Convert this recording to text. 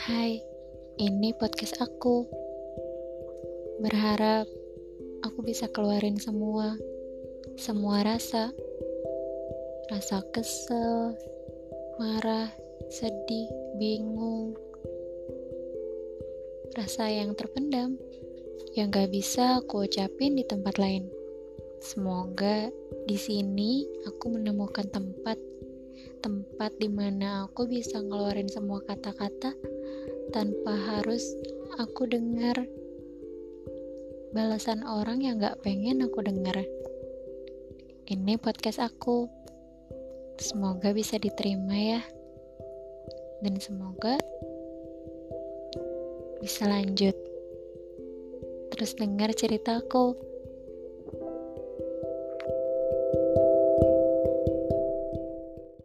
Hai, ini podcast aku. Berharap aku bisa keluarin semua, semua rasa. Rasa kesel, marah, sedih, bingung. Rasa yang terpendam, yang gak bisa aku ucapin di tempat lain. Semoga di sini aku menemukan tempat tempat di mana aku bisa ngeluarin semua kata-kata tanpa harus aku dengar balasan orang yang gak pengen aku dengar. Ini podcast aku. Semoga bisa diterima ya. Dan semoga bisa lanjut. Terus dengar ceritaku.